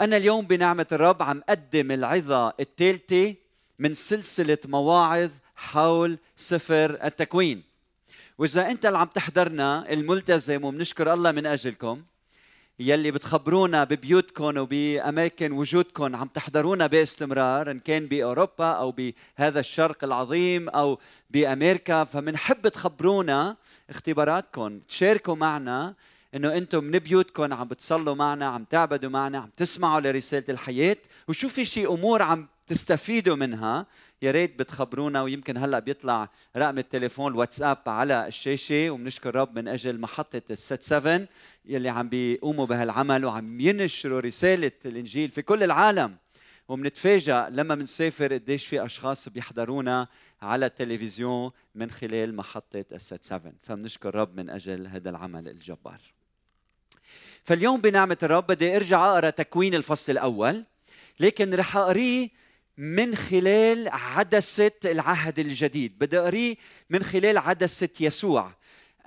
أنا اليوم بنعمة الرب عم أقدم العظة الثالثة من سلسلة مواعظ حول سفر التكوين. وإذا أنت اللي عم تحضرنا الملتزم وبنشكر الله من أجلكم يلي بتخبرونا ببيوتكم وبأماكن وجودكم عم تحضرونا باستمرار إن كان بأوروبا أو بهذا الشرق العظيم أو بأمريكا. فمنحب تخبرونا اختباراتكم تشاركوا معنا إنه أنتم من بيوتكم عم بتصلوا معنا عم تعبدوا معنا عم تسمعوا لرسالة الحياة. وشو في شي أمور عم تستفيدوا منها. يا ريت بتخبرونا ويمكن هلأ بيطلع رقم التليفون الواتساب على الشاشة. وبنشكر رب من أجل محطة الست 7 يلي عم بيقوموا بهالعمل وعم ينشروا رسالة الإنجيل في كل العالم. وبنتفاجئ لما بنسافر قديش في أشخاص بيحضرونا على التلفزيون من خلال محطة الست 7 فبنشكر رب من أجل هذا العمل الجبار. فاليوم بنعمة الرب بدي أرجع أقرأ تكوين الفصل الأول لكن رح أقريه من خلال عدسة العهد الجديد. بدي أقريه من خلال عدسة يسوع.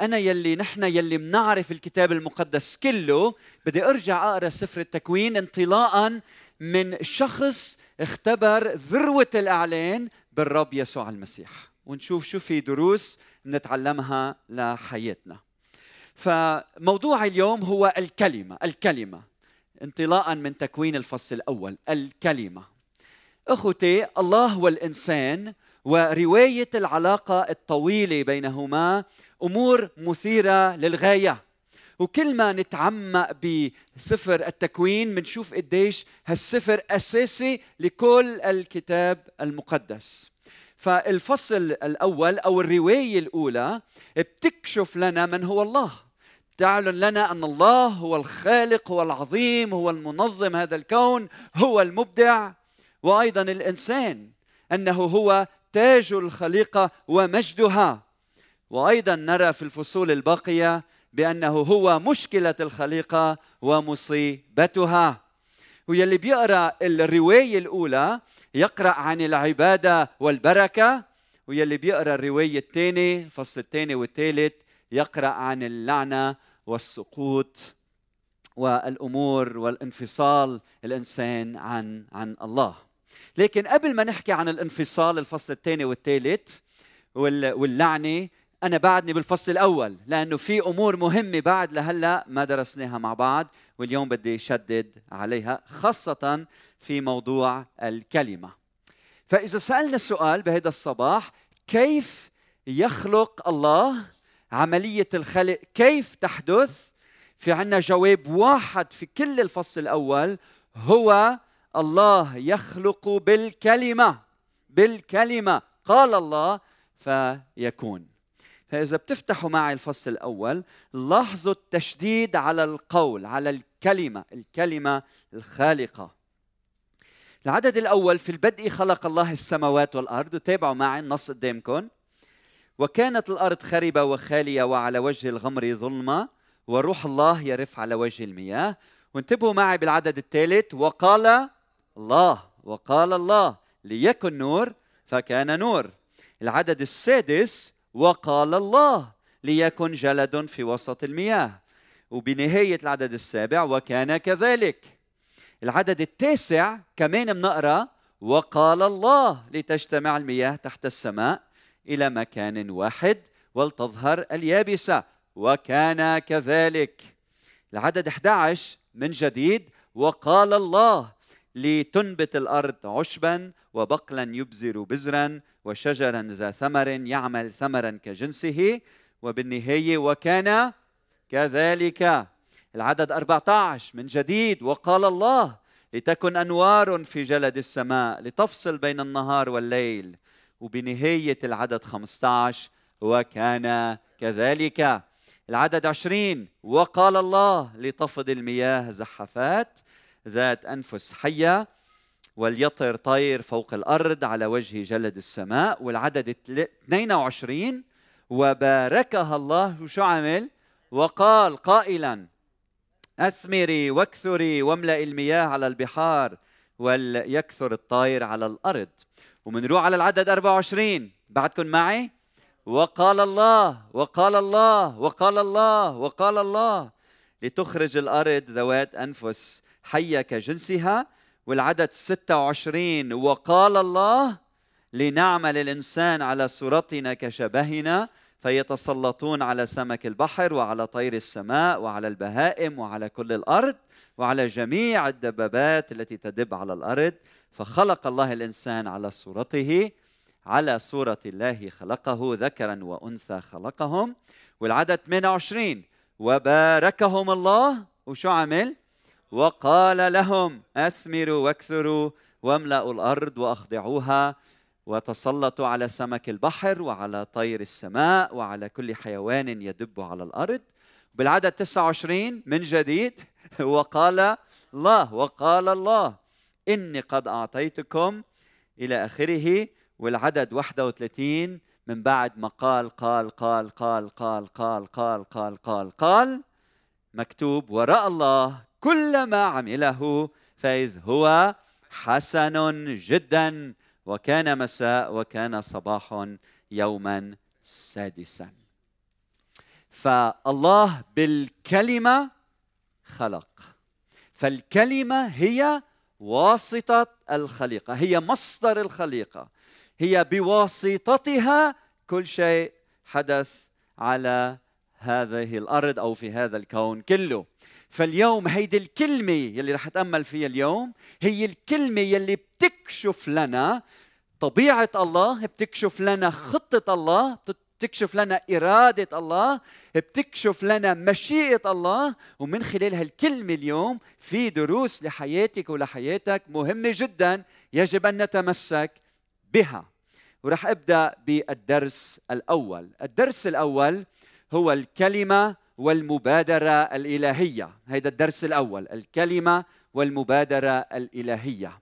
أنا يلي نحن يلي منعرف الكتاب المقدس كله بدي أرجع أقرأ سفر التكوين انطلاقا من شخص اختبر ذروة الإعلان بالرب يسوع المسيح. ونشوف شو في دروس نتعلمها لحياتنا. فموضوع اليوم هو الكلمة الكلمة. انطلاقا من تكوين الفصل الأول الكلمة. أخوتي الله والإنسان ورواية العلاقة الطويلة بينهما أمور مثيرة للغاية. وكل ما نتعمق بسفر التكوين بنشوف قديش هالسفر أساسي لكل الكتاب المقدس. فالفصل الأول أو الرواية الأولى بتكشف لنا من هو الله. تعلن لنا أن الله هو الخالق هو العظيم هو المنظم هذا الكون هو المبدع. وأيضا الإنسان أنه هو تاج الخليقة ومجدها. وأيضا نرى في الفصول الباقية بأنه هو مشكلة الخليقة ومصيبتها. واللي بيقرأ الرواية الأولى يقرأ عن العبادة والبركة. واللي بيقرأ الرواية الثانية الفصل الثاني والثالث يقرأ عن اللعنة والسقوط والأمور والانفصال الإنسان عن عن الله. لكن قبل ما نحكي عن الانفصال الفصل الثاني والثالث واللعنة أنا بعدني بالفصل الأول لأنه في أمور مهمة بعد لهلأ ما درسناها مع بعض واليوم بدي شدد عليها خاصة في موضوع الكلمة. فإذا سألنا السؤال بهذا الصباح كيف يخلق الله عملية الخلق كيف تحدث؟ في عنا جواب واحد في كل الفصل الأول هو الله يخلق بالكلمة بالكلمة. قال الله فيكون. فإذا بتفتحوا معي الفصل الأول لاحظوا التشديد على القول على الكلمة الكلمة الخالقة. العدد الأول في البدء خلق الله السماوات والأرض. وتابعوا معي النص قدامكم. وكانت الأرض خربة وخالية وعلى وجه الغمر ظلمة وروح الله يرف على وجه المياه. وانتبهوا معي بالعدد الثالث وقال الله وقال الله ليكن نور فكان نور. العدد السادس وقال الله ليكن جلد في وسط المياه. وبنهاية العدد السابع وكان كذلك. العدد التاسع كمان بنقرأ وقال الله لتجتمع المياه تحت السماء. إلى مكان واحد ولتظهر اليابسة وكان كذلك. العدد 11 من جديد وقال الله لتنبت الأرض عشبا وبقلا يبزر بزرا وشجرا ذا ثمر يعمل ثمرا كجنسه وبالنهاية وكان كذلك. العدد 14 من جديد وقال الله لتكن أنوار في جلد السماء لتفصل بين النهار والليل. وبنهاية العدد 15 وكان كذلك. العدد 20 وقال الله لتفض المياه زحفات ذات أنفس حية وليطر طير فوق الأرض على وجه جلد السماء. والعدد 22 وباركها الله وشو عمل وقال قائلا أثمري واكثري واملئي المياه على البحار وليكثر الطير على الأرض. ومنروح على العدد 24 بعدكم معي. وقال الله وقال الله وقال الله وقال الله. لتخرج الأرض ذوات أنفس. حية كجنسها. والعدد 26 وقال الله لنعمل الإنسان على صورتنا كشبهنا. فيتسلطون على سمك البحر وعلى طير السماء وعلى البهائم وعلى كل الأرض وعلى جميع الدبابات التي تدب على الأرض. فخلق الله الإنسان على صورته على صورة الله خلقه ذكرا وأنثى خلقهم. والعدد 28 وباركهم الله. وشو عمل؟ وقال لهم أثمروا واكثروا واملأوا الأرض وأخضعوها. وتسلطوا على سمك البحر وعلى طير السماء وعلى كل حيوان يدب على الأرض بالعدد 29 من جديد وقال الله وقال الله إني قد أعطيتكم إلى آخره والعدد 31 من بعد ما قال قال قال قال قال قال قال قال قال قال مكتوب وراء الله كل ما عمله فإذ هو حسن جدا وكان مساء وكان صباح يوما سادسا. فالله بالكلمة خلق. فالكلمة هي واسطة الخليقة هي مصدر الخليقة. هي بواسطتها كل شيء حدث على هذه الأرض أو في هذا الكون كله. فاليوم هيدي الكلمة يلي رح أتأمل فيها اليوم هي الكلمة يلي بتكشف لنا طبيعة الله بتكشف لنا خطة الله بتكشف لنا إرادة الله بتكشف لنا مشيئة الله. ومن خلال هالكلمة اليوم في دروس لحياتك ولحياتك مهمة جدا يجب أن نتمسك بها. ورح أبدأ بالدرس الأول. الدرس الأول هو الكلمة والمبادرة الإلهية هذا الدرس الأول الكلمة والمبادرة الإلهية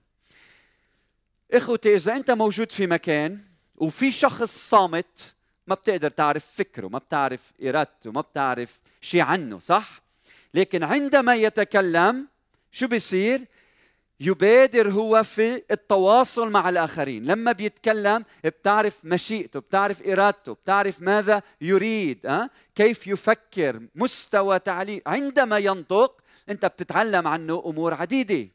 إخوتي إذا أنت موجود في مكان وفي شخص صامت ما بتقدر تعرف فكره ما بتعرف إرادته ما بتعرف شيء عنه صح؟ لكن عندما يتكلم شو بيصير؟ يبادر هو في التواصل مع الآخرين. لما بيتكلم بتعرف مشيئته بتعرف إرادته بتعرف ماذا يريد أه؟ كيف يفكر مستوى تعليم. عندما ينطق أنت بتتعلم عنه أمور عديدة.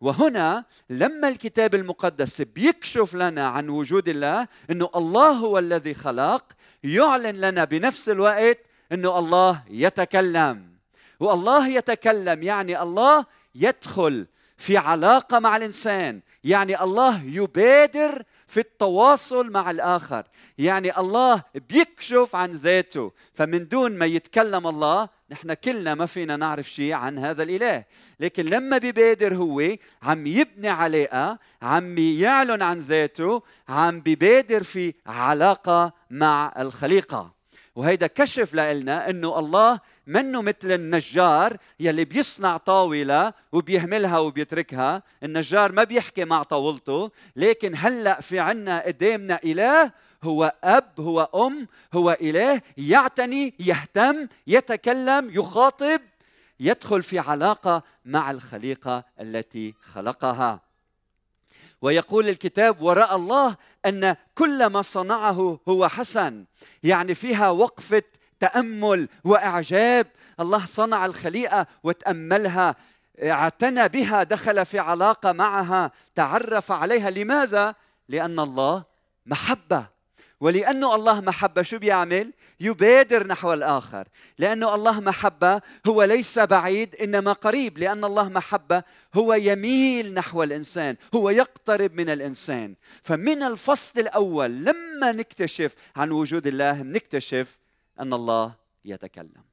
وهنا لما الكتاب المقدس بيكشف لنا عن وجود الله إنه الله هو الذي خلق يعلن لنا بنفس الوقت إنه الله يتكلم. والله يتكلم يعني الله يدخل في علاقة مع الإنسان. يعني الله يبادر في التواصل مع الآخر. يعني الله بيكشف عن ذاته. فمن دون ما يتكلم الله نحن كلنا ما فينا نعرف شيء عن هذا الإله. لكن لما بيبادر هو عم يبني علاقة عم يعلن عن ذاته عم بيبادر في علاقة مع الخليقة. وهيدا كشف لنا إنه الله منه مثل النجار يلي بيصنع طاولة وبيهملها وبيتركها. النجار ما بيحكي مع طاولته لكن هلأ في عنا قدامنا إله هو أب هو أم هو إله يعتني يهتم يتكلم يخاطب يدخل في علاقة مع الخليقة التي خلقها. ويقول الكتاب وراء الله أن كل ما صنعه هو حسن يعني فيها وقفة تأمل وإعجاب. الله صنع الخليقة وتأملها. اعتنى بها دخل في علاقة معها تعرف عليها. لماذا؟ لأن الله محبة. ولأنه الله محبة شو بيعمل؟ يبادر نحو الآخر. لأنه الله محبة هو ليس بعيد إنما قريب. لأن الله محبة هو يميل نحو الإنسان هو يقترب من الإنسان. فمن الفصل الأول لما نكتشف عن وجود الله نكتشف أن الله يتكلم.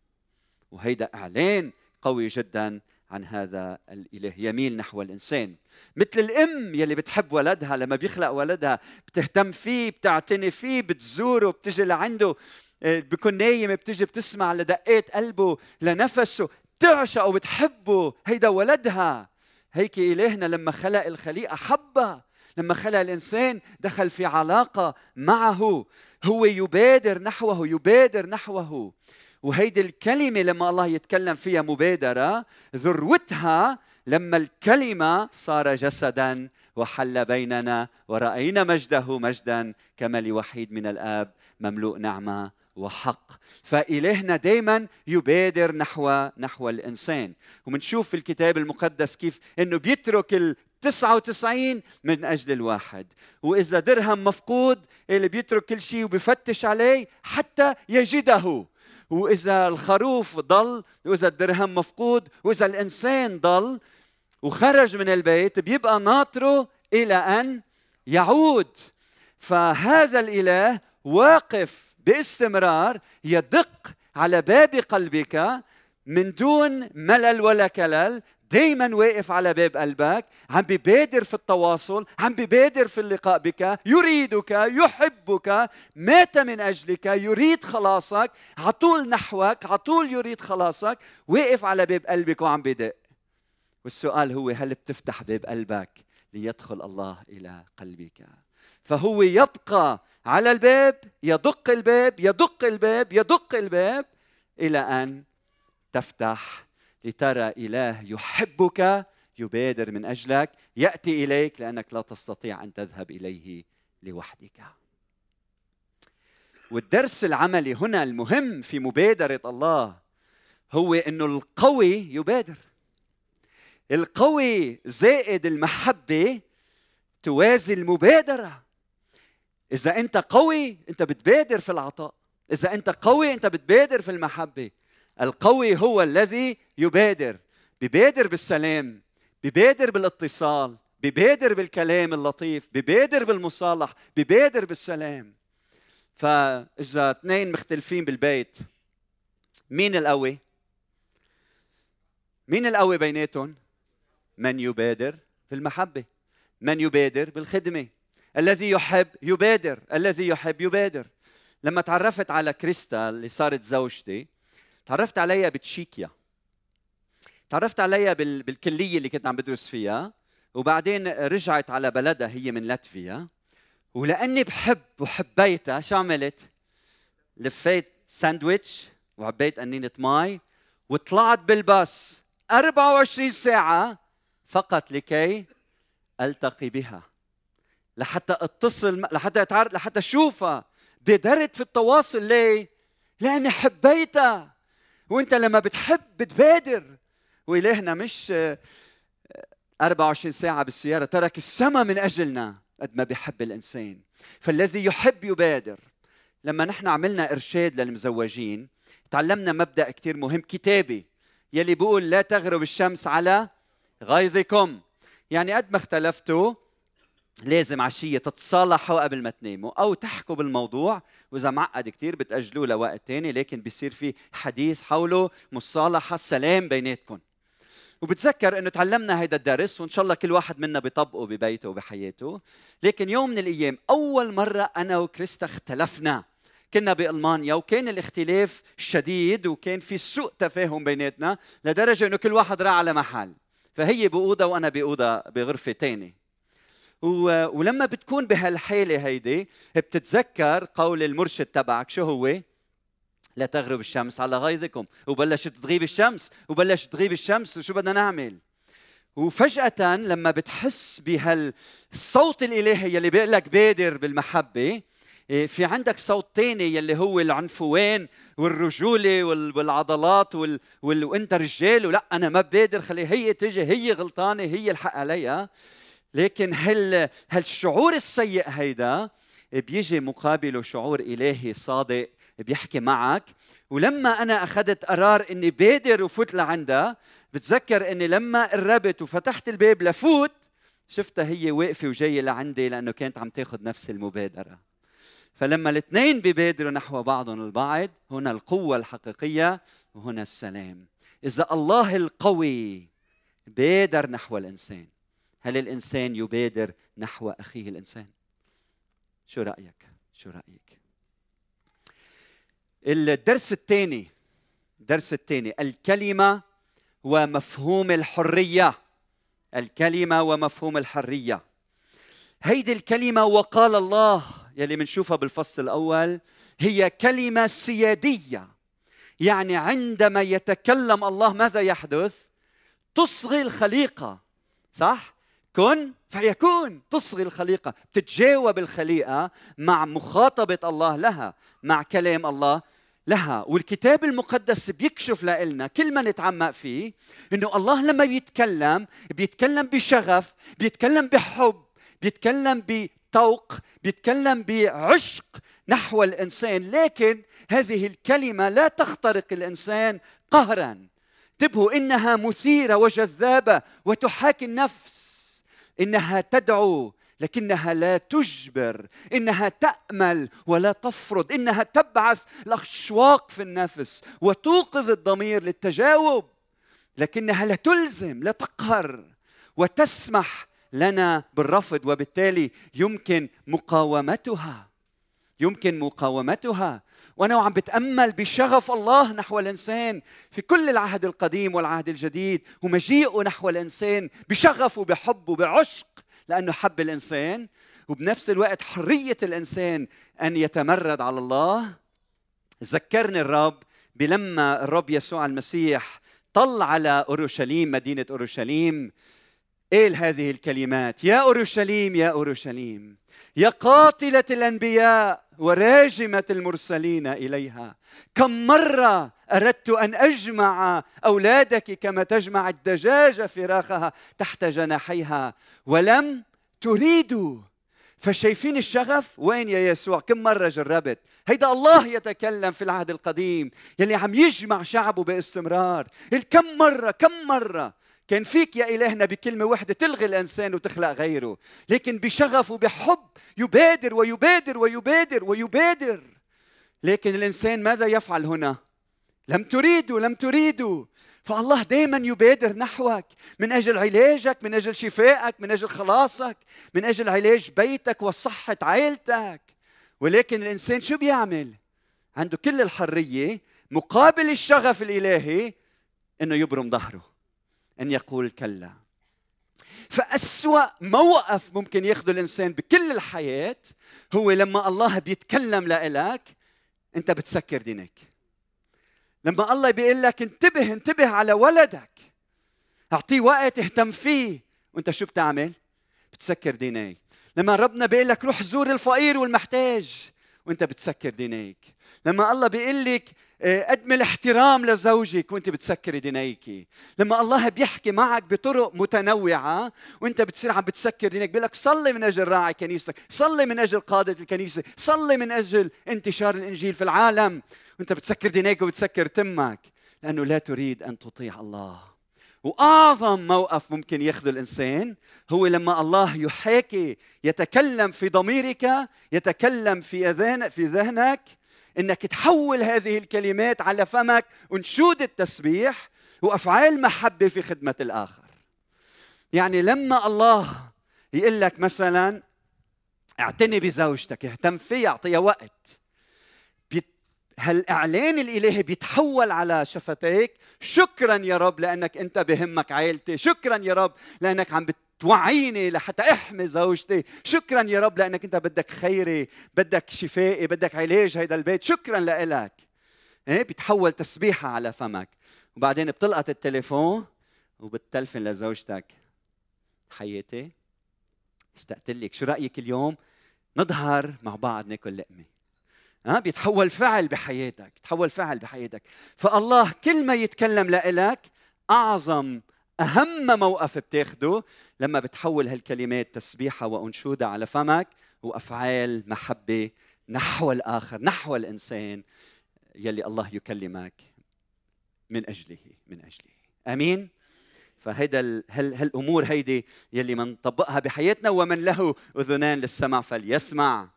وهيدا إعلان قوي جدا عن هذا الإله يميل نحو الإنسان. مثل الأم يلي بتحب ولدها لما بيخلق ولدها بتهتم فيه بتعتني فيه بتزوره بتجي لعنده آه، بكون نايم بتجي بتسمع لدقات قلبه لنفسه بتعشقه بتحبه. هيدا ولدها. هيك إلهنا لما خلق الخليقة حبها. لما خلق الإنسان دخل في علاقة معه هو يبادر نحوه يبادر نحوه. وهيدي الكلمة لما الله يتكلم فيها مبادرة ذروتها لما الكلمة صار جسدا وحل بيننا ورأينا مجده مجدا كما لوحيد من الآب مملوء نعمة وحق. فإلهنا دائما يبادر نحو نحو الإنسان. ومنشوف في الكتاب المقدس كيف أنه بيترك 99 من أجل الواحد. وإذا درهم مفقود اللي بيترك كل شيء وبفتش عليه حتى يجده. وإذا الخروف ضل وإذا الدرهم مفقود وإذا الإنسان ضل وخرج من البيت بيبقى ناطره إلى أن يعود. فهذا الإله واقف باستمرار يدق على باب قلبك من دون ملل ولا كلل دايما واقف على باب قلبك عم ببادر في التواصل عم ببادر في اللقاء بك يريدك يحبك مات من أجلك يريد خلاصك عطول نحوك عطول يريد خلاصك واقف على باب قلبك وعم بدق. والسؤال هو هل بتفتح باب قلبك ليدخل الله إلى قلبك؟ فهو يبقى على الباب يدق الباب يدق الباب يدق الباب إلى أن تفتح لترى إله يحبك يبادر من أجلك يأتي إليك لأنك لا تستطيع أن تذهب إليه لوحدك. والدرس العملي هنا المهم في مبادرة الله هو إنه القوي يبادر. القوي زائد المحبة توازي المبادرة. إذا أنت قوي أنت بتبادر في العطاء. إذا أنت قوي أنت بتبادر في المحبة. القوي هو الذي يبادر ببادر بالسلام ببادر بالاتصال ببادر بالكلام اللطيف ببادر بالمصالح ببادر بالسلام. فإذا اثنين مختلفين بالبيت مين القوي؟ مين القوي بيناتهم؟ من يبادر في المحبه من يبادر بالخدمة. الذي يحب يبادر الذي يحب يبادر. لما تعرفت على كريستا اللي صارت زوجتي تعرفت عليها بتشيكيا تعرفت عليها بالكلية اللي كنت عم بدرس فيها وبعدين رجعت على بلدها هي من لاتفيا ولأني بحب وحبيتها شو عملت؟ لفيت ساندويتش وعبيت قنينة مي وطلعت بالباص 24 ساعة فقط لكي ألتقي بها لحتى أتصل لحتى أتعرف لحتى أشوفها بادرت في التواصل ليه؟ لأني حبيتها وانت لما بتحب بتبادر وإلهنا مش 24 ساعة بالسيارة ترك السماء من أجلنا قد ما بيحب الإنسان. فالذي يحب يبادر. لما نحن عملنا إرشاد للمزوجين تعلمنا مبدأ كتير مهم كتابي يلي بيقول لا تغرب الشمس على غيظكم. يعني قد ما اختلفتوا لازم عشية تتصالحوا قبل ما تناموا أو تحكوا بالموضوع. وإذا معقد كثير بتأجلوه لوقت تاني لكن بيصير في حديث حوله مصالحة سلام بيناتكم. وبتذكر إنه تعلمنا هذا الدرس وإن شاء الله كل واحد منا بيطبقه ببيته وبحياته. لكن يوم من الأيام أول مرة أنا وكريستا اختلفنا. كنا بألمانيا وكان الاختلاف شديد وكان في سوء تفاهم بيناتنا لدرجة إنه كل واحد راح على محل. فهي بأوضة وأنا بأوضة بغرفة ثانية ولما بتكون بهالحاله هيدي بتتذكر قول المرشد تبعك شو هو؟ لا تغرب الشمس على غيظكم وبلشت تغيب الشمس وبلشت تغيب الشمس وشو بدنا نعمل؟ وفجأة لما بتحس بهالصوت الإلهي يلي بيقول لك بادر بالمحبة إيه، في عندك صوت تاني يلي هو العنفوان والرجولة والعضلات وال... وال... وانت رجال ولا أنا ما بادر خلي هي تجي هي غلطانة هي الحق عليها لكن هال هالشعور السيء هيدا؟ بيجي مقابله شعور إلهي صادق بيحكي معك. ولما أنا أخذت قرار إني بادر وفوت لعندها بتذكر إني لما قربت وفتحت الباب لفوت شفتها هي واقفة وجاية لعندي لأنه كانت عم تاخذ نفس المبادرة. فلما الاثنين بيبادروا نحو بعضهم البعض هنا القوة الحقيقية وهنا السلام. إذا الله القوي بادر نحو الإنسان. هل الإنسان يبادر نحو أخيه الإنسان؟ شو رأيك؟ شو رأيك؟ الدرس الثاني الدرس الثاني الكلمة ومفهوم الحرية. الكلمة ومفهوم الحرية. هيدي الكلمة وقال الله يلي بنشوفها بالفصل الأول هي كلمة سيادية. يعني عندما يتكلم الله ماذا يحدث؟ تصغي الخليقة صح؟ كن فيكون تصغي الخليقة بتتجاوب الخليقة مع مخاطبة الله لها مع كلام الله لها. والكتاب المقدس بيكشف لنا كل ما نتعمق فيه إنه الله لما بيتكلم بيتكلم بشغف بيتكلم بحب بيتكلم بطوق بيتكلم بعشق نحو الإنسان. لكن هذه الكلمة لا تخترق الإنسان قهرا. انتبهوا إنها مثيرة وجذابة وتحاكي النفس. إنها تدعو لكنها لا تجبر إنها تأمل ولا تفرض إنها تبعث الأشواق في النفس وتوقظ الضمير للتجاوب لكنها لا تلزم لا تقهر وتسمح لنا بالرفض وبالتالي يمكن مقاومتها يمكن مقاومتها وأنا وعم بتأمل بشغف الله نحو الإنسان في كل العهد القديم والعهد الجديد ومجيئه نحو الإنسان بشغف وبحب وبعشق لأنه حب الإنسان وبنفس الوقت حرية الإنسان أن يتمرد على الله. ذكرني الرب بلما الرب يسوع المسيح طل على أورشليم مدينة أورشليم. قال هذه الكلمات يا أورشليم يا أورشليم يا قاتلة الأنبياء وراجمة المرسلين إليها. كم مرة أردت أن أجمع أولادك كما تجمع الدجاجه فراخها تحت جناحيها. ولم تريدوا. فشايفين الشغف؟ وين يا يسوع؟ كم مرة جربت؟ هيدا الله يتكلم في العهد القديم يلي عم يجمع شعبه باستمرار. كم مرة كم مرة كان فيك يا إلهنا بكلمة واحدة تلغي الإنسان وتخلق غيره لكن بشغف وبحب يبادر ويبادر ويبادر ويبادر. لكن الإنسان ماذا يفعل هنا؟ لم تريدوا لم تريدوا فالله دائما يبادر نحوك من أجل علاجك من أجل شفائك من أجل خلاصك من أجل علاج بيتك وصحة عائلتك. ولكن الإنسان شو بيعمل؟ عنده كل الحرية مقابل الشغف الإلهي إنه يبرم ظهره. أن يقول كلا. فأسوأ موقف ممكن ياخذه الإنسان بكل الحياة هو لما الله بيتكلم لإلك أنت بتسكر دينك. لما الله بيقول لك انتبه انتبه على ولدك. أعطيه وقت اهتم فيه. وأنت شو بتعمل؟ بتسكر دينيك لما ربنا بيقول لك روح زور الفقير والمحتاج. وانت بتسكر دينيك. لما الله بيقول لك آه، قدم الاحترام لزوجك وانت بتسكري دينيك. لما الله بيحكي معك بطرق متنوعة وانت بتصير عم بتسكر دينك بيقول لك صلي من أجل راعي كنيستك صلي من أجل قادة الكنيسة صلي من أجل انتشار الإنجيل في العالم. وانت بتسكر دينيك وبتسكر تمك لأنه لا تريد أن تطيع الله. وأعظم موقف ممكن ياخذه الإنسان هو لما الله يحاكي يتكلم في ضميرك يتكلم في اذان في ذهنك إنك تحول هذه الكلمات على فمك انشود التسبيح وأفعال محبة في خدمة الآخر. يعني لما الله يقول لك مثلا اعتني بزوجتك اهتم فيها اعطيها وقت. هالإعلان الإلهي بيتحول على شفتيك. شكرا يا رب لأنك أنت بهمك عائلتي. شكرا يا رب لأنك عم بتوعيني لحتى أحمي زوجتي. شكرا يا رب لأنك أنت بدك خيري بدك شفائي بدك علاج هيدا البيت. شكرا لك إيه بيتحول تسبيحة على فمك. وبعدين بتلقط التليفون وبتلفن لزوجتك. حياتي اشتقت لك. شو رأيك اليوم؟ نظهر مع بعض ناكل لقمة. ها بيتحول فعل بحياتك بيتحول فعل بحياتك. فالله كل ما يتكلم لإلك أعظم أهم موقف بتاخده لما بتحول هالكلمات تسبيحة وأنشودة على فمك وأفعال محبة نحو الآخر نحو الإنسان يلي الله يكلمك من أجله من أجله. آمين؟ فهيدا هالأمور هيدي يلي منطبقها بحياتنا ومن له أذنان للسمع فليسمع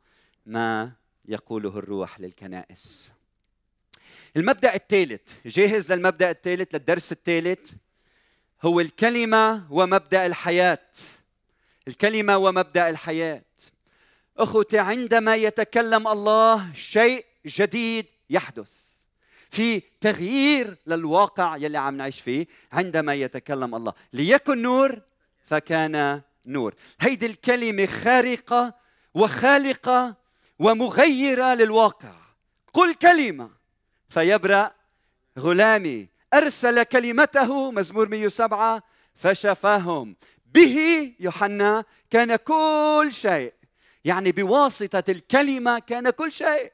ما يقوله الروح للكنائس. المبدأ الثالث جاهز للمبدأ الثالث للدرس الثالث؟ هو الكلمة ومبدأ الحياة. الكلمة ومبدأ الحياة. أخوتي عندما يتكلم الله شيء جديد يحدث. في تغيير للواقع يلي عم نعيش فيه عندما يتكلم الله. ليكن نور فكان نور. هيدي الكلمة خارقة وخالقة ومغيرة للواقع. قل كلمة. فيبرأ غلامي. أرسل كلمته مزمور 107 فشفاهم به يوحنا كان كل شيء. يعني بواسطة الكلمة كان كل شيء.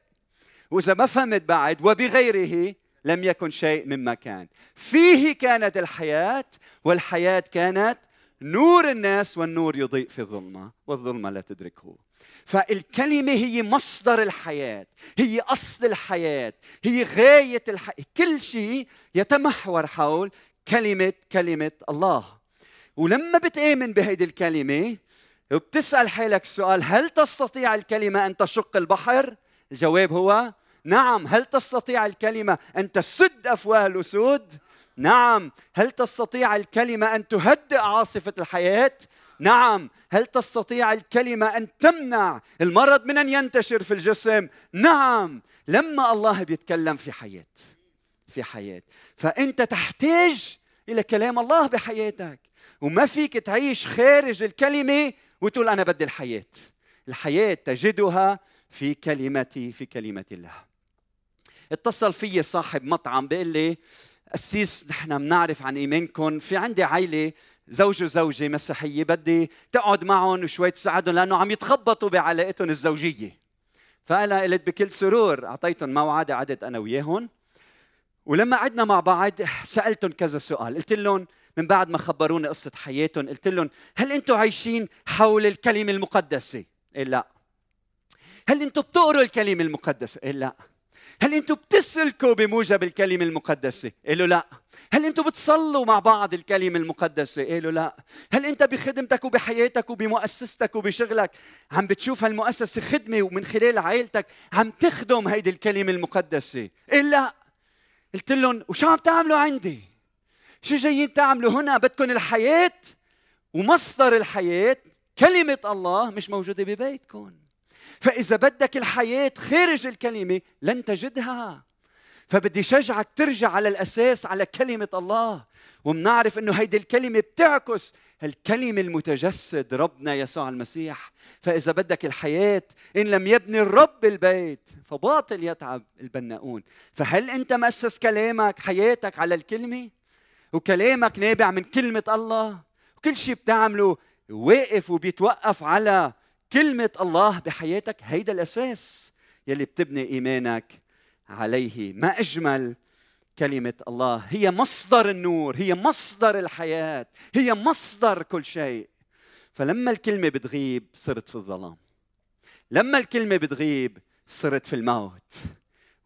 وإذا ما فهمت بعد وبغيره لم يكن شيء مما كان. فيه كانت الحياة والحياة كانت نور الناس والنور يضيء في الظلمة والظلمة لا تدركه. فالكلمة هي مصدر الحياة هي أصل الحياة هي غاية الحياة كل شيء يتمحور حول كلمة كلمة الله ولما بتآمن بهيدي الكلمة وبتسأل حالك السؤال هل تستطيع الكلمة أن تشق البحر؟ الجواب هو نعم هل تستطيع الكلمة أن تسد أفواه الأسود؟ نعم هل تستطيع الكلمة أن تهدئ عاصفة الحياة؟ نعم هل تستطيع الكلمة أن تمنع المرض من أن ينتشر في الجسم؟ نعم لما الله بيتكلم في حياة في حياة. فأنت تحتاج إلى كلام الله بحياتك وما فيك تعيش خارج الكلمة وتقول أنا بدي الحياة. الحياة تجدها في كلمتي في كلمة الله. اتصل في صاحب مطعم بيقول لي قسيس نحن بنعرف عن إيمانكم في عندي عائله زوج وزوجه مسيحية بدي تقعد معهم وشوي تساعدهم لأنه عم يتخبطوا بعلاقتهم الزوجية. فأنا قلت بكل سرور أعطيتهم موعد قعدت أنا وياهم. ولما قعدنا مع بعض سألتهم كذا سؤال. قلت لهم من بعد ما خبروني قصة حياتهم قلت لهم هل أنتم عايشين حول الكلمة المقدسة؟ إيه لا. هل أنتم بتقروا الكلمة المقدسة؟ إيه لا. هل أنتم بتسلكوا بموجب الكلمة المقدسة؟ قالوا لا. هل أنتم بتصلوا مع بعض الكلمة المقدسة؟ قالوا لا. هل انت بخدمتك وبحياتك وبمؤسستك وبشغلك عم بتشوف هالمؤسسة خدمة ومن خلال عائلتك عم تخدم هيدي الكلمة المقدسة؟ قال لا. قلت لهم وشو عم تعملوا عندي؟ شو جايين تعملوا هنا؟ بدكم الحياة ومصدر الحياة كلمة الله مش موجودة ببيتكم. فإذا بدك الحياة خارج الكلمة لن تجدها. فبدي شجعك ترجع على الأساس على كلمة الله. ومنعرف إنه هيدي الكلمة بتعكس الكلمة المتجسد ربنا يسوع المسيح. فإذا بدك الحياة إن لم يبني الرب البيت فباطل يتعب البناؤون. فهل أنت مؤسس كلامك حياتك على الكلمة؟ وكلامك نابع من كلمة الله. وكل شيء بتعمله واقف وبيتوقف على كلمة الله بحياتك هيدا الأساس يلي بتبني إيمانك عليه. ما أجمل كلمة الله. هي مصدر النور هي مصدر الحياة هي مصدر كل شيء. فلما الكلمة بتغيب صرت في الظلام. لما الكلمة بتغيب صرت في الموت.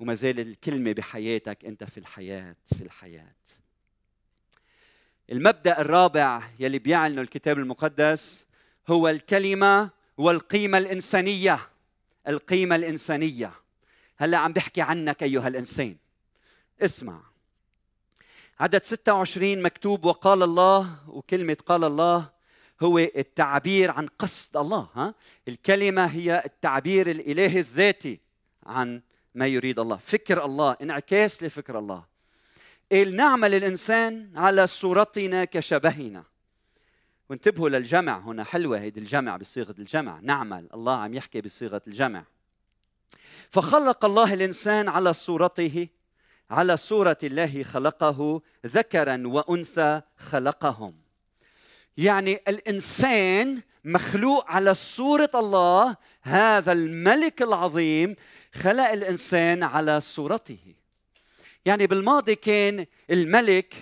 وما زال الكلمة بحياتك أنت في الحياة في الحياة. المبدأ الرابع يلي بيعلنه الكتاب المقدس هو الكلمة والقيمة الإنسانية. القيمة الإنسانية. هلا عم بحكي عنك أيها الإنسان. اسمع. عدد 26 مكتوب وقال الله وكلمة قال الله هو التعبير عن قصد الله ها؟ الكلمة هي التعبير الإلهي الذاتي عن ما يريد الله. فكر الله انعكاس لفكر الله. نعمل الإنسان على صورتنا كشبهنا. وانتبهوا للجمع. هنا حلوة هيدي الجمع بصيغة الجمع. نعمل. الله عم يحكي بصيغة الجمع. فخلق الله الإنسان على صورته على صورة الله خلقه ذكرا وأنثى خلقهم. يعني الإنسان مخلوق على صورة الله هذا الملك العظيم خلق الإنسان على صورته. يعني بالماضي كان الملك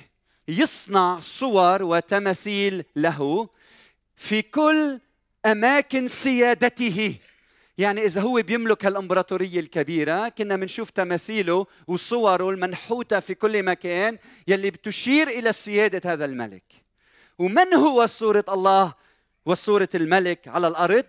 يصنع صور وتماثيل له في كل أماكن سيادته. يعني إذا هو بيملك هالامبراطوريه الكبيرة كنا بنشوف تماثيله وصوره المنحوتة في كل مكان يلي بتشير إلى سيادة هذا الملك. ومن هو صورة الله وصورة الملك على الأرض؟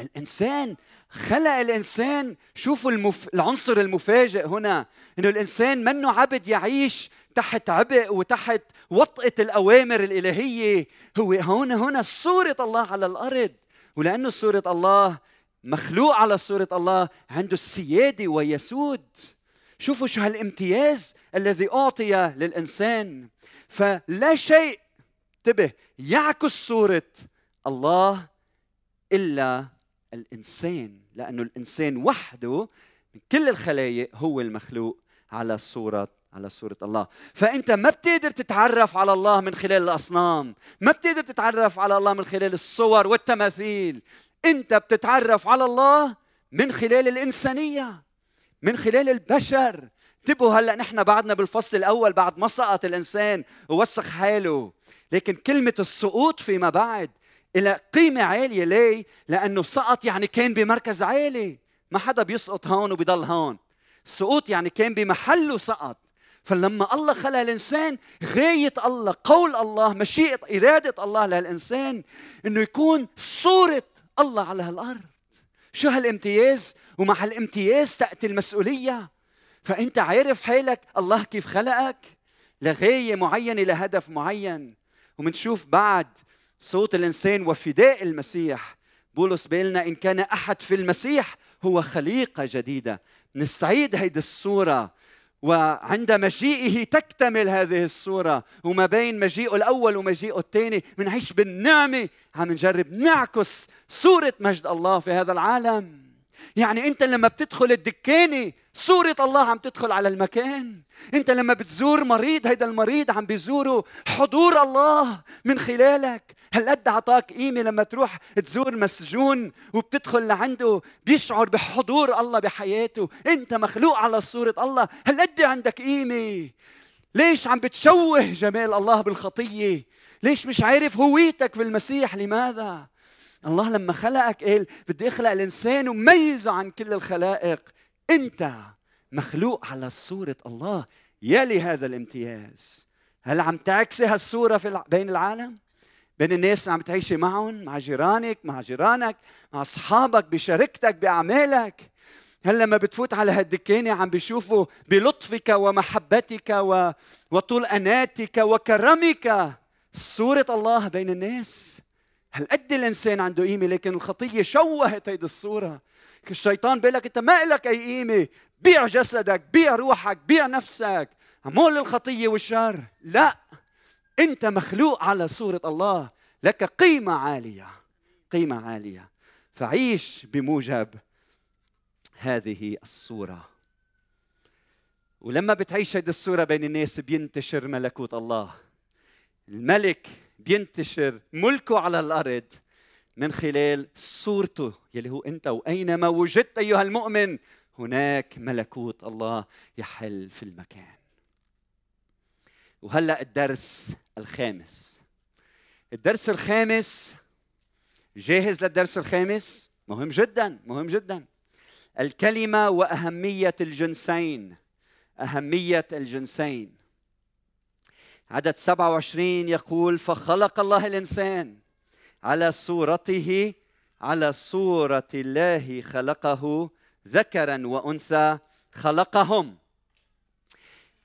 الإنسان خلق الإنسان. شوفوا المف... العنصر المفاجئ هنا إنه الإنسان منه عبد يعيش تحت عبء وتحت وطئه الأوامر الإلهية. هو هون هنا صورة الله على الأرض. ولأنه صورة الله مخلوق على صورة الله عنده السيادة ويسود. شوفوا شو هالامتياز الذي أعطي للإنسان. فلا شيء انتبه يعكس صورة الله إلا الإنسان لأنه الإنسان وحده من كل الخلايق هو المخلوق على صورة على صورة الله. فأنت ما بتقدر تتعرف على الله من خلال الأصنام ما بتقدر تتعرف على الله من خلال الصور والتماثيل. أنت بتتعرف على الله من خلال الإنسانية من خلال البشر. انتبهوا هلأ نحن بعدنا بالفصل الأول بعد ما سقط الإنسان ووسخ حاله. لكن كلمة السقوط فيما بعد إلى قيمة عالية ليه؟ لأنه سقط يعني كان بمركز عالي. ما حدا بيسقط هون وبيضل هون. السقوط يعني كان بمحله سقط. فلما الله خلق الإنسان غاية الله قول الله مشيئة إرادة الله للإنسان إنه يكون صورة الله على هالارض شو هالامتياز؟ ومع هالامتياز تأتي المسؤولية. فأنت عارف حالك الله كيف خلقك؟ لغاية معينة لهدف معين. ومنشوف بعد صوت الإنسان وفداء المسيح. بولس بيقول إن كان أحد في المسيح هو خليقة جديدة. نستعيد هيدي الصورة. وعند مجيئه تكتمل هذه الصورة. وما بين مجيئه الأول ومجيئه الثاني بنعيش بالنعمة. عم نجرب نعكس صورة مجد الله في هذا العالم. يعني انت لما بتدخل الدكانة صورة الله عم تدخل على المكان. انت لما بتزور مريض هيدا المريض عم بيزوره حضور الله من خلالك. هل قد عطاك قيمة لما تروح تزور مسجون وبتدخل لعنده بيشعر بحضور الله بحياته. انت مخلوق على صورة الله. هل قد عندك قيمة. ليش عم بتشوه جمال الله بالخطية؟ ليش مش عارف هويتك في المسيح لماذا؟ الله لما خلقك قال بدي أخلق الإنسان وميزه عن كل الخلائق. أنت مخلوق على صورة الله. يلي هذا الامتياز. هل عم تعكسي هالصورة في بين العالم؟ بين الناس اللي عم تعيشي معهم مع جيرانك مع جيرانك مع أصحابك بشركتك بأعمالك. هل لما بتفوت على هالدكانة عم بيشوفوا بلطفك ومحبتك و... وطول أناتك وكرمك صورة الله بين الناس؟ هل قد الإنسان عنده قيمة؟ لكن الخطية شوهت هيدي الصورة. الشيطان بيقول لك أنت ما لك أي قيمة. بيع جسدك بيع روحك بيع نفسك. عمول الخطيه والشر لا. أنت مخلوق على صورة الله. لك قيمة عالية قيمة عالية. فعيش بموجب هذه الصورة. ولما بتعيش هذه الصورة بين الناس بينتشر ملكوت الله. الملك بينتشر ملكه على الأرض من خلال صورته يلي هو أنت وأينما وجدت أيها المؤمن هناك ملكوت الله يحل في المكان. وهلأ الدرس الخامس. الدرس الخامس جاهز للدرس الخامس؟ مهم جدا مهم جدا. الكلمة وأهمية الجنسين. أهمية الجنسين. عدد 27 يقول فخلق الله الإنسان على صورته على صورة الله خلقه ذكرا وأنثى خلقهم.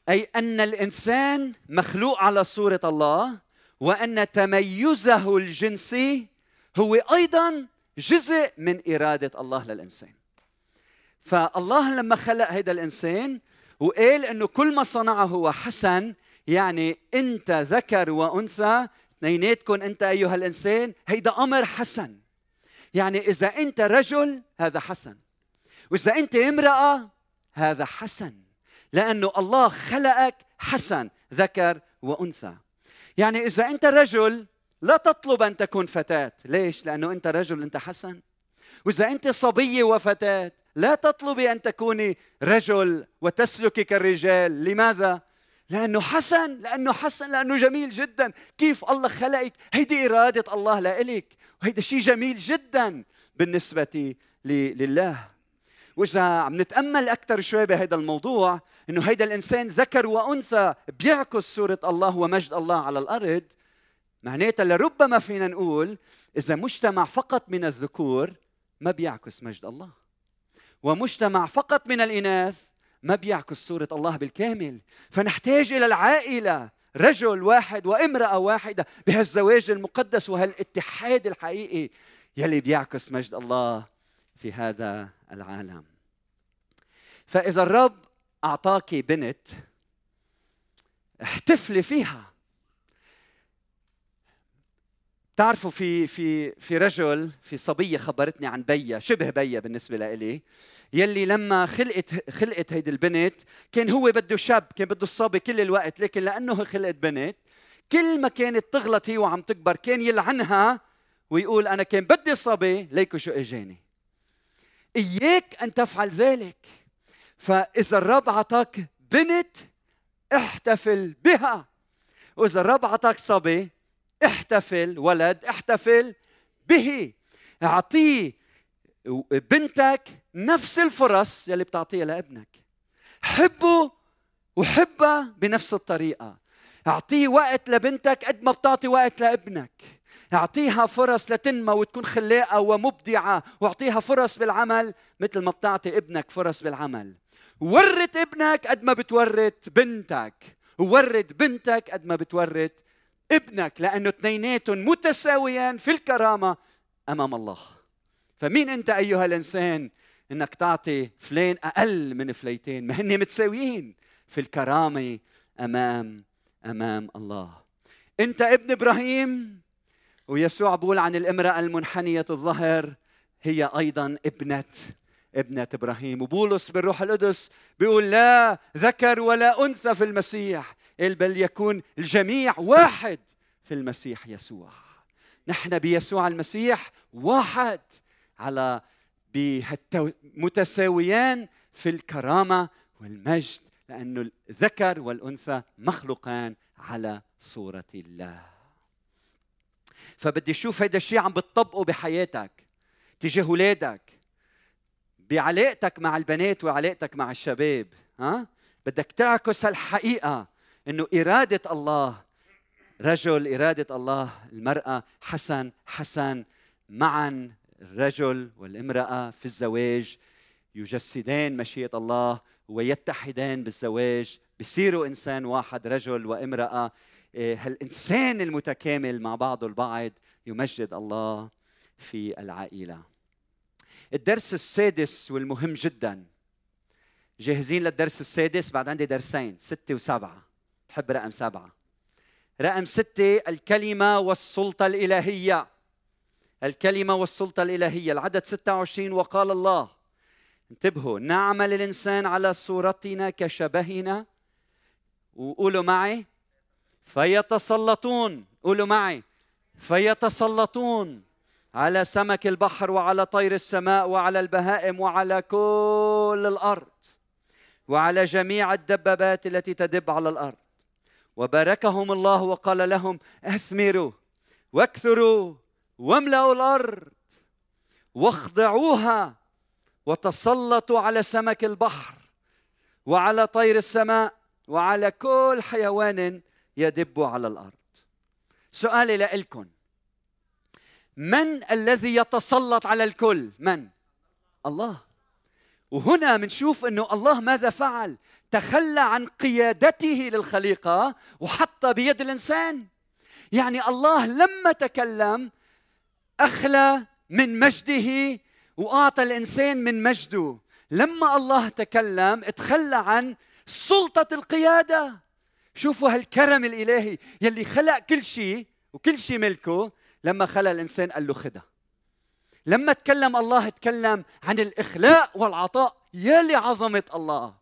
أي أن الإنسان مخلوق على صورة الله وأن تميزه الجنسي هو أيضا جزء من إرادة الله للإنسان. فالله لما خلق هذا الإنسان وقال إنه كل ما صنعه هو حسن يعني انت ذكر وانثى اثنيناتكم انت أيها الإنسان هيدا أمر حسن. يعني إذا أنت رجل هذا حسن. وإذا أنت امرأة هذا حسن. لأنه الله خلقك حسن ذكر وأنثى. يعني إذا أنت رجل لا تطلب أن تكون فتاة. ليش؟ لأنه أنت رجل أنت حسن. وإذا أنت صبيه وفتاة لا تطلبي أن تكوني رجل وتسلكي كالرجال لماذا؟ لأنه حسن لأنه حسن لأنه جميل جدا. كيف الله خلقك؟ هيدي إرادة الله لإلك. وهيدا شيء جميل جدا بالنسبة لله. وإذا عم نتأمل أكثر شوي بهذا الموضوع إنه هيدا الإنسان ذكر وأنثى بيعكس صورة الله ومجد الله على الأرض معناتها لربما فينا نقول إذا مجتمع فقط من الذكور ما بيعكس مجد الله. ومجتمع فقط من الإناث ما بيعكس صورة الله بالكامل. فنحتاج إلى العائلة رجل واحد وامرأة واحدة بهالزواج المقدس وهالاتحاد الحقيقي يلي بيعكس مجد الله في هذا العالم. فإذا الرب أعطاك بنت احتفلي فيها. بتعرفوا في في في رجل في صبية خبرتني عن بيا شبه بيا بالنسبة لإلي يلي لما خلقت خلقت هيدي البنت كان هو بده شاب كان بده الصبي كل الوقت لكن لأنه خلقت بنت كل ما كانت تغلط هي وعم تكبر كان يلعنها ويقول أنا كان بدي صبي ليكو شو إجاني. إياك أن تفعل ذلك. فإذا الرب اعطاك بنت احتفل بها. وإذا الرب اعطاك صبي احتفل ولد احتفل به. اعطيه بنتك نفس الفرص يلي بتعطيها لابنك. حبه وحبها بنفس الطريقة. اعطيه وقت لبنتك قد ما بتعطي وقت لابنك. اعطيها فرص لتنمى وتكون خلاقه ومبدعة واعطيها فرص بالعمل مثل ما بتعطي ابنك فرص بالعمل. ورت ابنك قد ما بتورت بنتك. وورد بنتك قد ما بتورت ابنك لأنه اثنيناتهم متساويان في الكرامة أمام الله. فمين أنت أيها الإنسان إنك تعطي فلان أقل من فليتين ما هن متساويين في الكرامة أمام أمام الله. أنت ابن إبراهيم ويسوع بقول عن الامرأة المنحنية الظهر هي أيضا ابنة ابنة إبراهيم. وبولس بالروح القدس بيقول لا ذكر ولا أنثى في المسيح. بل يكون الجميع واحد في المسيح يسوع. نحن بيسوع المسيح واحد على متساويان في الكرامة والمجد لأنه الذكر والأنثى مخلوقان على صورة الله. فبدي أشوف هيدا الشيء عم بتطبقه بحياتك تجاه أولادك بعلاقتك مع البنات وعلاقتك مع الشباب ها؟ بدك تعكس الحقيقة إنه إرادة الله رجل إرادة الله المرأة حسن حسن. معا الرجل والامرأة في الزواج. يجسدان مشيئة الله ويتحدان بالزواج. بصيروا إنسان واحد رجل وامرأة. إيه، هالإنسان المتكامل مع بعضه البعض يمجد الله في العائلة. الدرس السادس والمهم جدا. جاهزين للدرس السادس؟ بعد عندي درسين ستة وسبعة. بحب رقم سبعة. رقم ستة الكلمة والسلطة الإلهية. الكلمة والسلطة الإلهية العدد 26 وقال الله. انتبهوا نعمل الإنسان على صورتنا كشبهنا. وقولوا معي فيتسلطون. قولوا معي فيتسلطون على سمك البحر وعلى طير السماء وعلى البهائم وعلى كل الأرض. وعلى جميع الدبابات التي تدب على الأرض. وباركهم الله وقال لهم اثمروا واكثروا واملأوا الأرض واخضعوها وتسلطوا على سمك البحر وعلى طير السماء وعلى كل حيوان يدب على الأرض. سؤالي لكم من الذي يتسلط على الكل؟ من؟ الله. وهنا بنشوف إنه الله ماذا فعل؟ تخلى عن قيادته للخليقة وحط بيد الإنسان. يعني الله لما تكلم أخلى من مجده وأعطى الإنسان من مجده. لما الله تكلم تخلى عن سلطة القيادة. شوفوا هالكرم الإلهي يلي خلق كل شيء وكل شيء ملكه. لما خلق الإنسان قال له خدها. لما تكلم الله تكلم عن الإخلاء والعطاء يا لعظمه الله.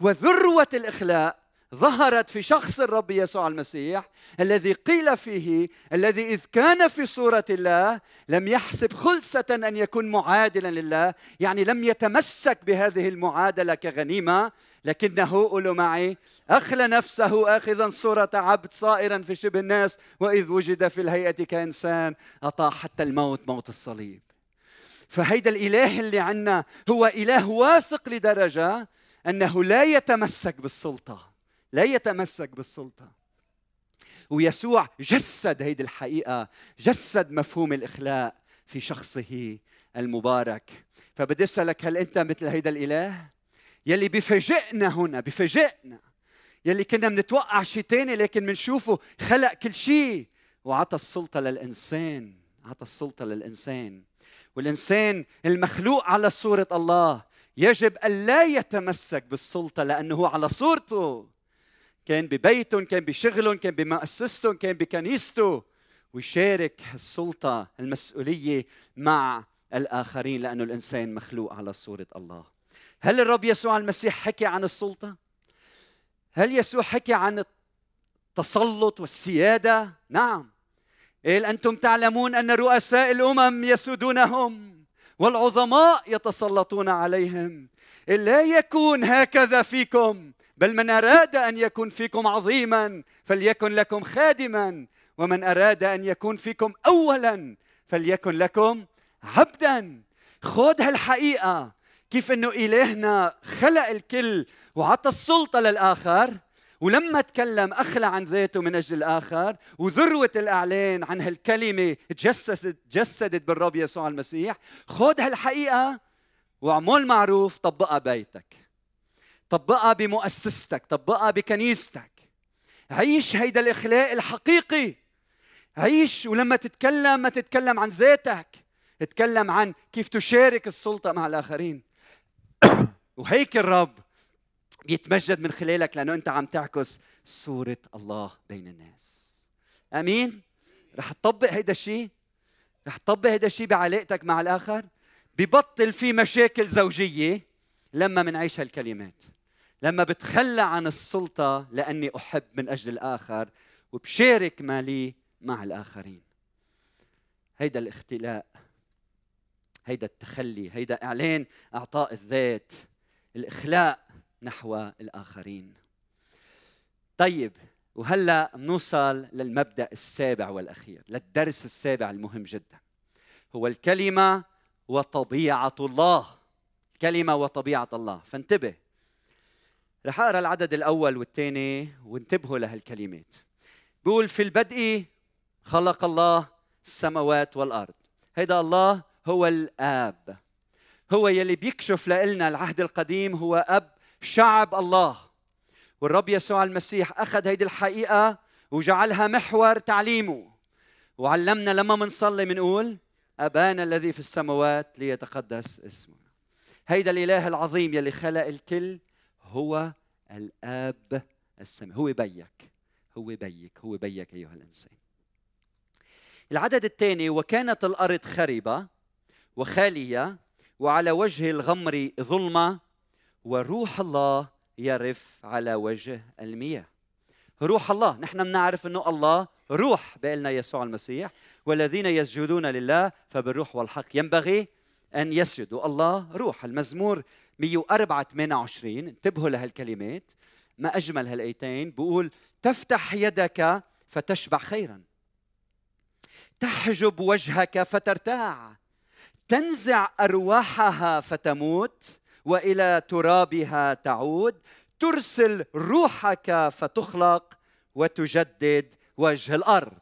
وذروة الإخلاء ظهرت في شخص الرب يسوع المسيح الذي قيل فيه الذي إذ كان في صورة الله لم يحسب خلسة أن يكون معادلا لله يعني لم يتمسك بهذه المعادلة كغنيمة لكنه قولوا معي أخلى نفسه آخذا صورة عبد صائرا في شبه الناس وإذ وجد في الهيئة كإنسان أطاع حتى الموت موت الصليب. فهيدا الإله اللي عنا هو إله واثق لدرجة أنه لا يتمسك بالسلطة لا يتمسك بالسلطة. ويسوع جسد هيدي الحقيقة جسد مفهوم الإخلاء في شخصه المبارك. فبدي أسألك هل أنت مثل هيدا الإله؟ يلي بفاجئنا هنا بفاجئنا. يلي كنا بنتوقع شيء تاني لكن بنشوفه خلق كل شيء وعطى السلطة للإنسان عطى السلطة للإنسان. والإنسان المخلوق على صورة الله يجب أن لا يتمسك بالسلطة لأنه هو على صورته كان ببيته كان بشغله كان بمؤسسته كان بكنيسته ويشارك السلطة المسؤولية مع الآخرين لأنه الإنسان مخلوق على صورة الله هل الرب يسوع المسيح حكي عن السلطة؟ هل يسوع حكي عن التسلط والسيادة؟ نعم قال أنتم تعلمون أن رؤساء الأمم يسودونهم والعظماء يتسلطون عليهم. لا يكون هكذا فيكم بل من أراد أن يكون فيكم عظيما فليكن لكم خادما ومن أراد أن يكون فيكم أولا فليكن لكم عبدا. خذ هالحقيقة كيف أنه إلهنا خلق الكل وعطى السلطة للآخر؟ ولما تكلم أخلى عن ذاته من أجل الآخر وذروة الإعلان عن هالكلمة تجسدت جسدت بالرب يسوع المسيح خذ هالحقيقة واعمل معروف طبقها بيتك طبقها بمؤسستك طبقها بكنيستك. عيش هيدا الإخلاق الحقيقي. عيش ولما تتكلم ما تتكلم عن ذاتك تتكلم عن كيف تشارك السلطة مع الآخرين. وهيك الرب بيتمجد من خلالك لأنه أنت عم تعكس صورة الله بين الناس. أمين؟ رح تطبق هيدا الشيء رح تطبق هيدا الشيء بعلاقتك مع الآخر؟ ببطل في مشاكل زوجية لما منعيش هالكلمات. لما بتخلى عن السلطة لأني أحب من أجل الآخر وبشارك ما لي مع الآخرين. هيدا الاختلاء هيدا التخلي هيدا إعلان إعطاء الذات الإخلاء نحو الآخرين. طيب وهلأ بنوصل للمبدأ السابع والأخير للدرس السابع المهم جدا. هو الكلمة وطبيعة الله. الكلمة وطبيعة الله. فانتبه. رح أقرأ العدد الأول والثاني وانتبهوا لهالكلمات. بيقول في البدء خلق الله السماوات والأرض. هيدا الله هو الآب. هو يلي بيكشف لنا العهد القديم هو أب شعب الله. والرب يسوع المسيح أخذ هيدي الحقيقة وجعلها محور تعليمه. وعلمنا لما منصلي منقول أبانا الذي في السماوات ليتقدس اسمه. هيدا الإله العظيم يلي خلق الكل هو الآب السماء هو بيك هو بيك هو بيك أيها الإنسان. العدد الثاني وكانت الأرض خربة وخالية وعلى وجه الغمر ظلمة وروح الله يرف على وجه المياه. روح الله نحن بنعرف إنه الله روح بقلنا يسوع المسيح والذين يسجدون لله فبالروح والحق ينبغي أن يسجدوا. الله روح المزمور 104 28 انتبهوا لهالكلمات. ما أجمل هالآيتين. بقول تفتح يدك فتشبع خيرا. تحجب وجهك فترتاع. تنزع أرواحها فتموت. وإلى ترابها تعود. ترسل روحك فتخلق وتجدد وجه الأرض.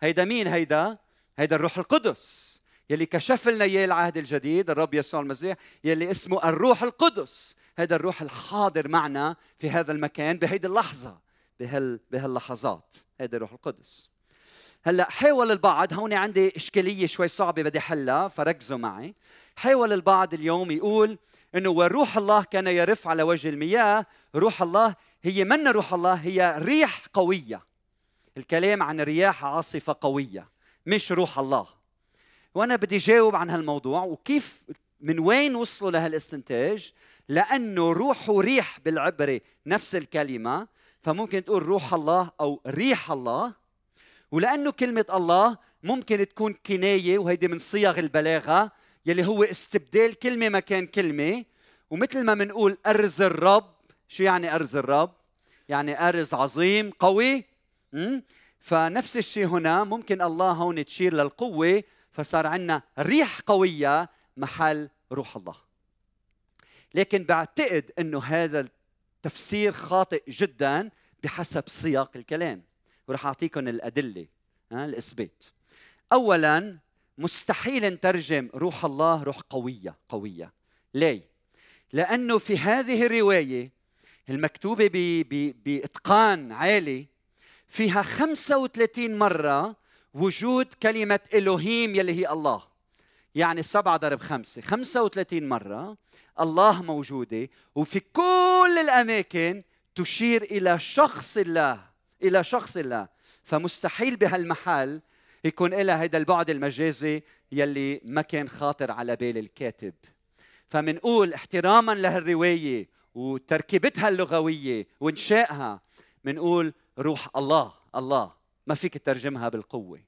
هيدا مين هيدا؟ هيدا الروح القدس. يلي كشف لنا إياه العهد الجديد الرب يسوع المسيح يلي اسمه الروح القدس. هذا الروح الحاضر معنا في هذا المكان بهيدي اللحظة بهال بهاللحظات. هذا الروح القدس. هلأ حاول البعض هون عندي إشكالية شوي صعبة بدي حلها فركزوا معي. حاول البعض اليوم يقول إنه وروح الله كان يرف على وجه المياه. روح الله هي من روح الله؟ هي ريح قوية. الكلام عن رياح عاصفة قوية مش روح الله. وأنا بدي جاوب عن هالموضوع وكيف من وين وصلوا لهالاستنتاج؟ لأنه روح وريح بالعبري نفس الكلمة. فممكن تقول روح الله أو ريح الله. ولأنه كلمة الله ممكن تكون كناية وهيدي من صيغ البلاغة. يلي هو استبدال كلمة مكان كلمة. ومثل ما بنقول أرز الرب شو يعني أرز الرب؟ يعني أرز عظيم قوي. فنفس الشيء هنا ممكن الله هون تشير للقوة فصار عندنا ريح قوية محل روح الله. لكن بعتقد إنه هذا التفسير خاطئ جدا بحسب سياق الكلام. وراح اعطيكم الأدلة ها الإثبات. اولا مستحيل نترجم روح الله روح قوية قوية. ليه؟ لأنه في هذه الرواية المكتوبة بإتقان عالي فيها 35 مرة وجود كلمة إلهيم يلي هي الله. يعني سبعة ضرب خمسة 35 مرة الله موجودة وفي كل الأماكن تشير إلى شخص الله إلى شخص الله. فمستحيل بهالمحل فيكون لها هيدا البعد المجازي يلي ما كان خاطر على بال الكاتب. فمنقول احتراما لهالرواية وتركيبتها اللغوية وإنشائها منقول روح الله الله. ما فيك تترجمها بالقوة.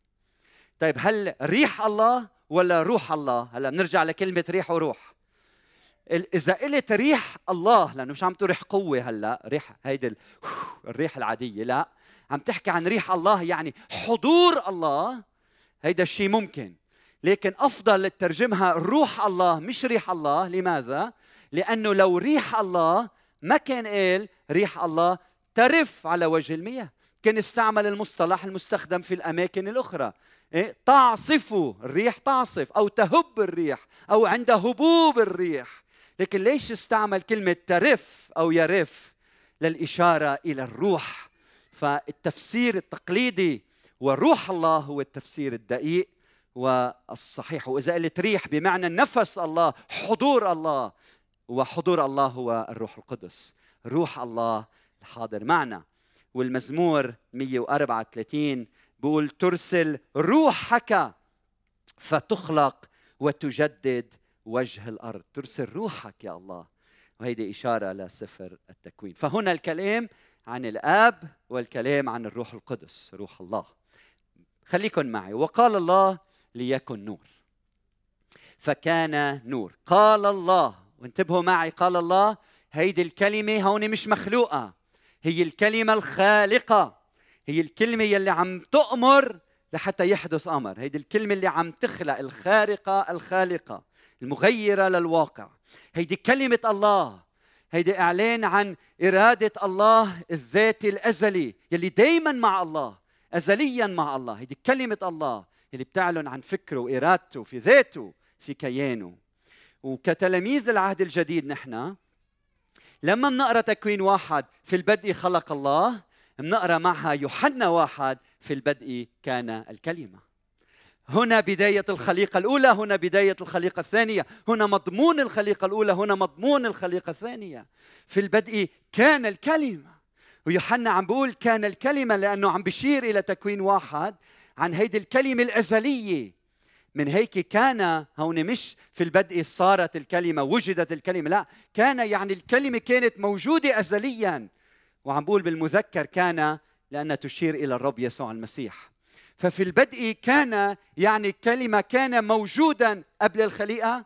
طيب هل ريح الله ولا روح الله؟ هلا بنرجع لكلمة ريح وروح. إذا قلت ريح الله لأنه مش عم تقول ريح قوة هلا ريح هيدي الريح العادية لا. عم تحكي عن ريح الله يعني حضور الله هيدا الشيء ممكن. لكن أفضل تترجمها روح الله مش ريح الله. لماذا؟ لأنه لو ريح الله ما كان قال ريح الله ترف على وجه المياه. كان استعمل المصطلح المستخدم في الأماكن الأخرى. إيه؟ تعصف الريح تعصف أو تهب الريح أو عند هبوب الريح. لكن ليش استعمل كلمة ترف أو يرف؟ للإشارة إلى الروح. فالتفسير التقليدي وروح الله هو التفسير الدقيق والصحيح. وإذا قلت ريح بمعنى نفس الله حضور الله. وحضور الله هو الروح القدس. روح الله الحاضر. معنا والمزمور 134 بيقول ترسل روحك فتخلق وتجدد وجه الأرض. ترسل روحك يا الله. وهيدي إشارة لسفر التكوين. فهنا الكلام عن الآب والكلام عن الروح القدس روح الله. خليكن معي. وقال الله ليكن نور. فكان نور. قال الله وانتبهوا معي قال الله هيدي الكلمة هون مش مخلوقة. هي الكلمة الخالقة. هي الكلمة يلي عم تؤمر لحتى يحدث أمر. هيدي الكلمة اللي عم تخلق الخارقة الخالقة المغيرة للواقع. هيدي كلمة الله. هيدي إعلان عن إرادة الله الذاتي الأزلي يلي دائما مع الله. ازليا مع الله. هيدي كلمة الله يلي بتعلن عن فكره وإرادته في ذاته في كيانه. وكتلاميذ العهد الجديد نحن لما بنقرأ تكوين واحد في البدء خلق الله بنقرأ معها يوحنا واحد في البدء كان الكلمة. هنا بداية الخليقة الأولى هنا بداية الخليقة الثانية هنا مضمون الخليقة الأولى هنا مضمون الخليقة الثانية. في البدء كان الكلمة. ويوحنا عم بيقول كان الكلمة لأنه عم بشير إلى تكوين واحد عن هيدي الكلمة الأزلية. من هيك كان هون مش في البدء صارت الكلمة وجدت الكلمة لا كان يعني الكلمة كانت موجودة أزليا. وعم بقول بالمذكر كان لأنها تشير إلى الرب يسوع المسيح. ففي البدء كان يعني كلمة كان موجودا قبل الخليقة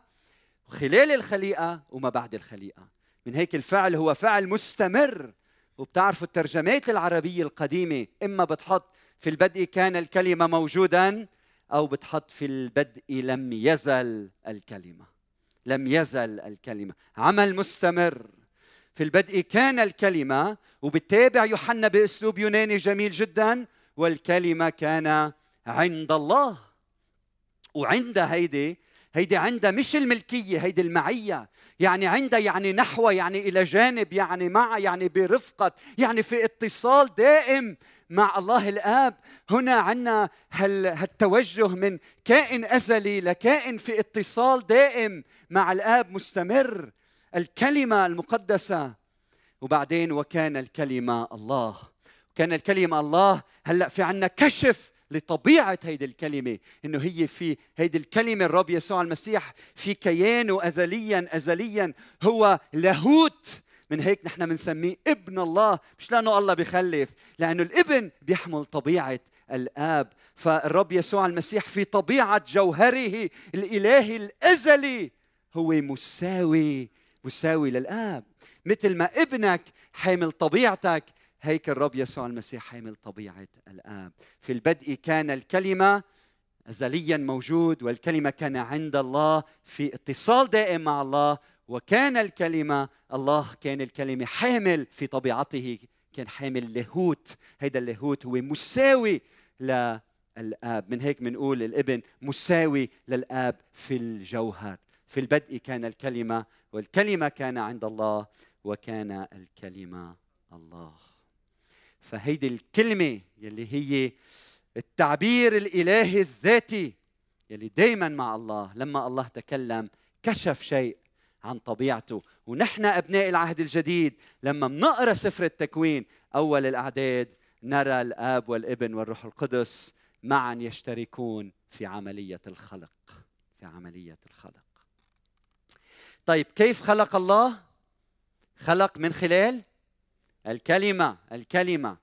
خلال الخليقة وما بعد الخليقة. من هيك الفعل هو فعل مستمر. وبتعرفوا الترجمات العربية القديمة إما بتحط في البدء كان الكلمة موجودا أو بتحط في البدء لم يزل الكلمة. لم يزل الكلمة. عمل مستمر. في البدء كان الكلمة وبتابع يوحنا بأسلوب يوناني جميل جدا والكلمة كان عند الله. وعند هيدي هيدي عندها مش الملكية هيدي المعية. يعني عندها يعني نحو يعني إلى جانب يعني مع يعني برفقة يعني في اتصال دائم مع الله الآب. هنا عندنا هالتوجه من كائن أزلي لكائن في اتصال دائم مع الآب مستمر. الكلمة المقدسة. وبعدين وكان الكلمة الله. كان الكلمة الله هلأ في عنا كشف لطبيعة هيدي الكلمة إنه هي في هيدي الكلمة الرب يسوع المسيح في كيانه أزليا أزليا هو لاهوت. من هيك نحن بنسميه ابن الله. مش لأنه الله بخلف لأنه الابن بيحمل طبيعة الآب. فالرب يسوع المسيح في طبيعة جوهره الإلهي الأزلي هو مساوي مساوي للآب. مثل ما ابنك حامل طبيعتك هيك الرب يسوع المسيح حامل طبيعة الآب. في البدء كان الكلمة أزليا موجود والكلمة كان عند الله في اتصال دائم مع الله وكان الكلمة الله كان الكلمة حامل في طبيعته كان حامل لاهوت. هيدا اللاهوت هو مساوي للآب. من هيك بنقول الابن مساوي للآب في الجوهر. في البدء كان الكلمة والكلمة كان عند الله وكان الكلمة الله. فهيدي الكلمة يلي هي التعبير الإلهي الذاتي يلي دايما مع الله لما الله تكلم كشف شيء عن طبيعته. ونحن أبناء العهد الجديد لما بنقرأ سفر التكوين أول الأعداد نرى الآب والابن والروح القدس معا يشتركون في عملية الخلق في عملية الخلق. طيب كيف خلق الله؟ خلق من خلال الكلمة الكلمة.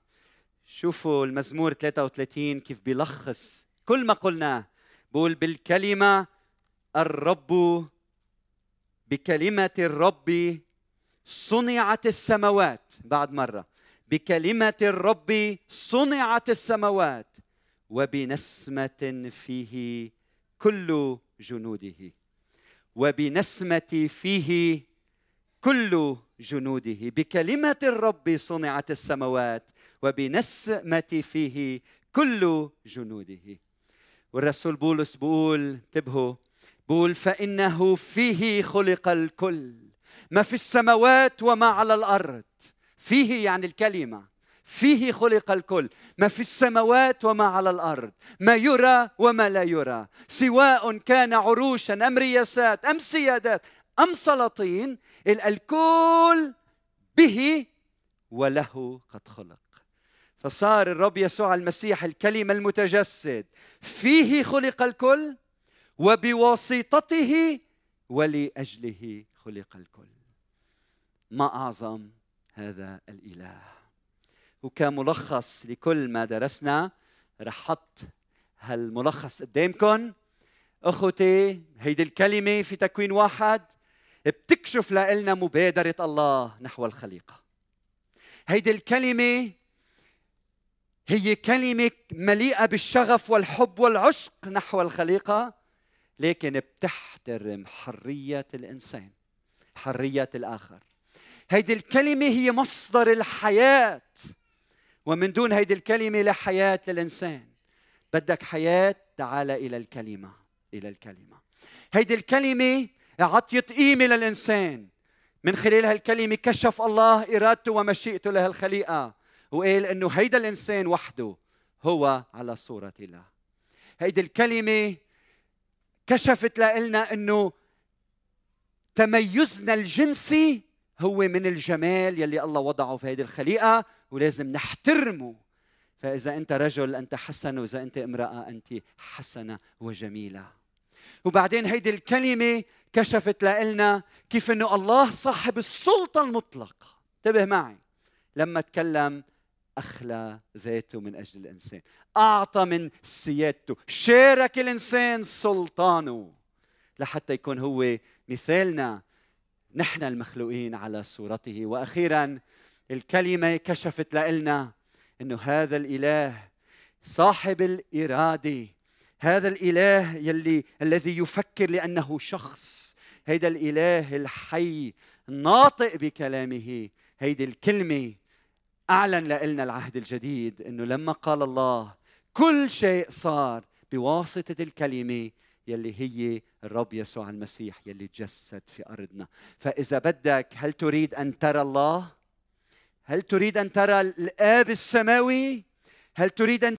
شوفوا المزمور 33 كيف بيلخص. كل ما قلناه بقول بالكلمة الرب بكلمة الرب صنعت السماوات. بعد مرة. بكلمة الرب صنعت السماوات. وبنسمة فيه كل جنوده. وبنسمة فيه كل جنوده بكلمة الرب صنعت السماوات وبنسمة فيه كل جنوده. والرسول بولس بيقول انتبهوا بيقول فإنه فيه خلق الكل ما في السماوات وما على الأرض. فيه يعني الكلمة فيه خلق الكل ما في السماوات وما على الأرض. ما يرى وما لا يرى سواء كان عروشا أم رياسات أم سيادات أم سلاطين؟ الكل به وله قد خلق. فصار الرب يسوع المسيح الكلمة المتجسد. فيه خلق الكل وبواسطته ولأجله خلق الكل. ما أعظم هذا الإله. وكملخص لكل ما درسنا رح حط هالملخص قدامكم أخوتي هيدي الكلمة في تكوين واحد. بتكشف لنا مبادرة الله نحو الخليقة. هيدي الكلمة هي كلمة مليئة بالشغف والحب والعشق نحو الخليقة لكن بتحترم حرية الإنسان حرية الآخر. هيدي الكلمة هي مصدر الحياة ومن دون هيدي الكلمة لا حياة للإنسان. بدك حياة تعال إلى الكلمة إلى الكلمة. هيدي الكلمة عطيت قيمه للإنسان. من خلال هالكلمة كشف الله إرادته ومشيئته لهالخليقة. وقال إنه هيدا الإنسان وحده هو على صورة الله. هيدي الكلمة كشفت لنا إنه تميزنا الجنسي هو من الجمال يلي الله وضعه في هذه الخليقة ولازم نحترمه. فإذا أنت رجل أنت حسن وإذا أنت امرأة أنت حسنة وجميلة. وبعدين هيدي الكلمة كشفت لنا كيف إنه الله صاحب السلطة المطلقة. انتبه معي. لما تكلم أخلى ذاته من أجل الإنسان. أعطى من سيادته. شارك الإنسان سلطانه. لحتى يكون هو مثالنا. نحن المخلوقين على صورته. وأخيرا الكلمة كشفت لنا إنه هذا الإله صاحب الإرادة. هذا الإله يلي الذي يفكر لأنه شخص. هيدا الإله الحي ناطق بكلامه. هيدي الكلمة أعلن لنا العهد الجديد إنه لما قال الله كل شيء صار بواسطة الكلمة يلي هي الرب يسوع المسيح يلي تجسد في أرضنا. فإذا بدك هل تريد أن ترى الله؟ هل تريد أن ترى الآب السماوي؟ هل تريد أن